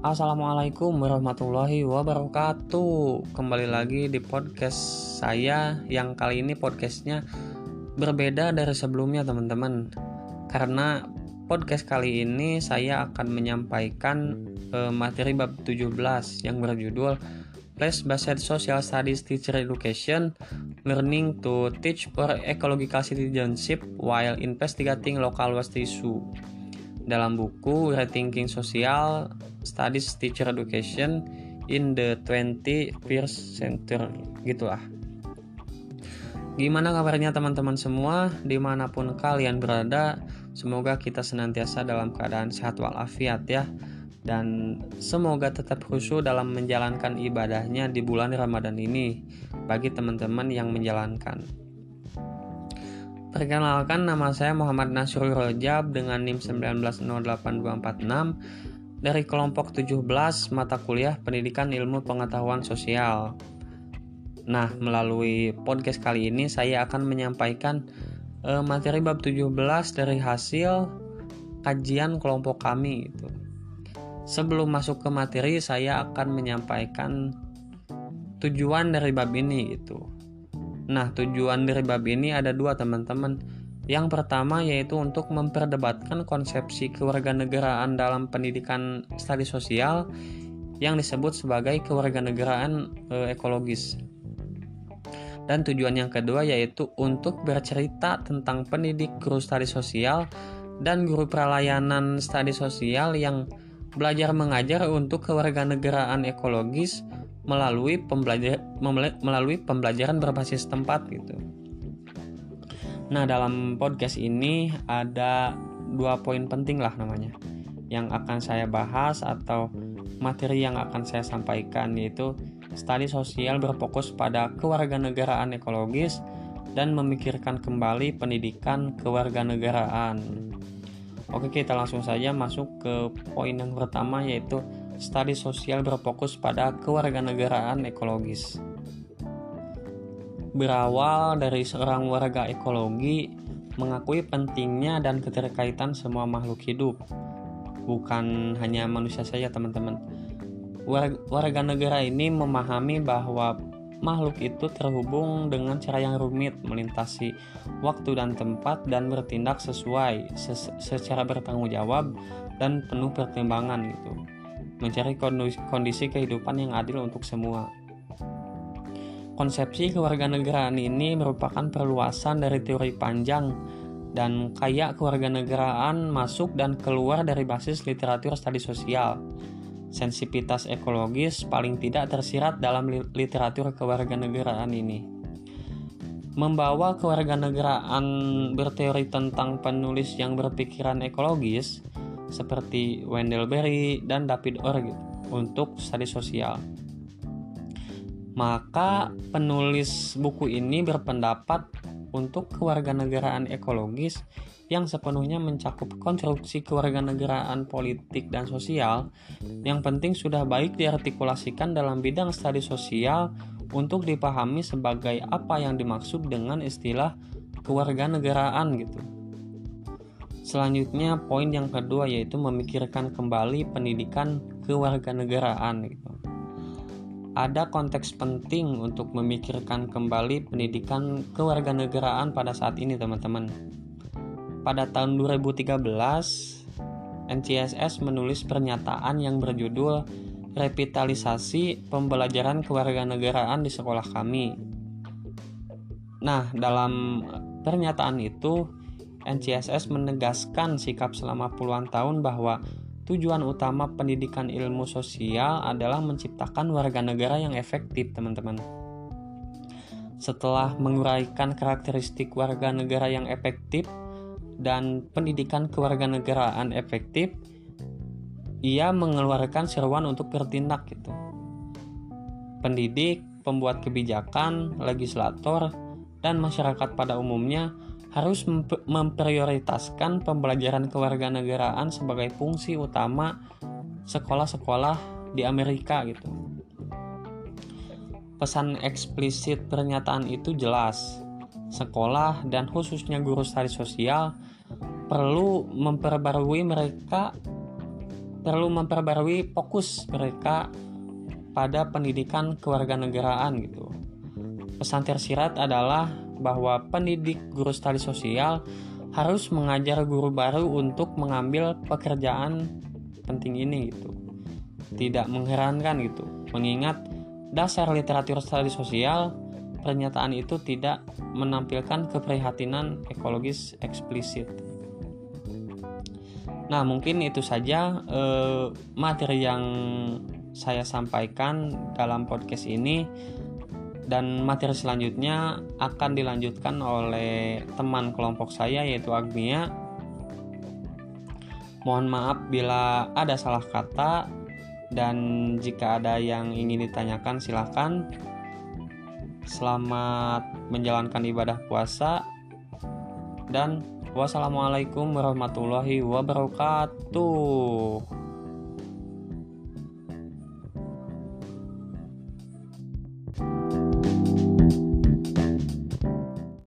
Assalamualaikum warahmatullahi wabarakatuh. Kembali lagi di podcast saya Yang kali ini podcastnya berbeda dari sebelumnya teman-teman. Karena podcast kali ini saya akan menyampaikan eh, materi bab 17 Yang berjudul Place Based Social Studies Teacher Education Learning to Teach for Ecological Citizenship While Investigating Local Waste Issue dalam buku Rethinking Social Studies Teacher Education in the 21st Century. Gitulah. Gimana kabarnya teman-teman semua? Di mana pun kalian berada Semoga kita senantiasa dalam keadaan sehat walafiat ya. Dan semoga tetap khusyuk dalam menjalankan ibadahnya di bulan Ramadan ini bagi teman-teman yang menjalankan. Perkenalkan nama saya Muhammad Nasrul Rojab dengan NIM 1908246 dari kelompok 17 mata kuliah Pendidikan Ilmu Pengetahuan Sosial. Nah, melalui podcast kali ini saya akan menyampaikan uh, materi bab 17 dari hasil kajian kelompok kami itu. Sebelum masuk ke materi, saya akan menyampaikan tujuan dari bab ini gitu. Nah, tujuan dari bab ini ada dua teman-teman. Yang pertama yaitu untuk memperdebatkan konsepsi kewarganegaraan dalam pendidikan studi sosial yang disebut sebagai kewarganegaraan e, ekologis. Dan tujuan yang kedua yaitu untuk bercerita tentang pendidik guru studi sosial dan guru pralayanan studi sosial yang belajar mengajar untuk kewarganegaraan ekologis melalui pembelajar melalui pembelajaran berbasis tempat gitu. Nah dalam podcast ini ada dua poin penting lah namanya yang akan saya bahas atau materi yang akan saya sampaikan yaitu studi sosial berfokus pada kewarganegaraan ekologis dan memikirkan kembali pendidikan kewarganegaraan. Oke kita langsung saja masuk ke poin yang pertama yaitu studi sosial berfokus pada kewarganegaraan ekologis. Berawal dari seorang warga ekologi mengakui pentingnya dan keterkaitan semua makhluk hidup, bukan hanya manusia saja, teman-teman. Warga negara ini memahami bahwa makhluk itu terhubung dengan cara yang rumit melintasi waktu dan tempat dan bertindak sesuai secara bertanggung jawab dan penuh pertimbangan gitu mencari kondisi kehidupan yang adil untuk semua. Konsepsi kewarganegaraan ini merupakan perluasan dari teori panjang dan kaya kewarganegaraan masuk dan keluar dari basis literatur studi sosial. Sensibilitas ekologis paling tidak tersirat dalam literatur kewarganegaraan ini. Membawa kewarganegaraan berteori tentang penulis yang berpikiran ekologis, seperti Wendell Berry dan David Orr gitu, untuk studi sosial. Maka penulis buku ini berpendapat untuk kewarganegaraan ekologis yang sepenuhnya mencakup konstruksi kewarganegaraan politik dan sosial yang penting sudah baik diartikulasikan dalam bidang studi sosial untuk dipahami sebagai apa yang dimaksud dengan istilah kewarganegaraan gitu. Selanjutnya poin yang kedua yaitu memikirkan kembali pendidikan kewarganegaraan gitu. Ada konteks penting untuk memikirkan kembali pendidikan kewarganegaraan pada saat ini teman-teman. Pada tahun 2013 NCSS menulis pernyataan yang berjudul Revitalisasi Pembelajaran Kewarganegaraan di Sekolah Kami. Nah, dalam pernyataan itu NCSS menegaskan sikap selama puluhan tahun bahwa tujuan utama pendidikan ilmu sosial adalah menciptakan warga negara yang efektif, teman-teman. Setelah menguraikan karakteristik warga negara yang efektif dan pendidikan kewarganegaraan efektif, ia mengeluarkan seruan untuk bertindak gitu. Pendidik, pembuat kebijakan, legislator, dan masyarakat pada umumnya harus memprioritaskan pembelajaran kewarganegaraan sebagai fungsi utama sekolah-sekolah di Amerika gitu. Pesan eksplisit pernyataan itu jelas. Sekolah dan khususnya guru studi sosial perlu memperbarui mereka perlu memperbarui fokus mereka pada pendidikan kewarganegaraan gitu. Pesan tersirat adalah bahwa pendidik guru studi sosial harus mengajar guru baru untuk mengambil pekerjaan penting ini gitu. Tidak mengherankan gitu, mengingat dasar literatur studi sosial pernyataan itu tidak menampilkan keprihatinan ekologis eksplisit. Nah, mungkin itu saja eh, materi yang saya sampaikan dalam podcast ini dan materi selanjutnya akan dilanjutkan oleh teman kelompok saya yaitu Agnia. Mohon maaf bila ada salah kata dan jika ada yang ingin ditanyakan silahkan. Selamat menjalankan ibadah puasa dan wassalamualaikum warahmatullahi wabarakatuh.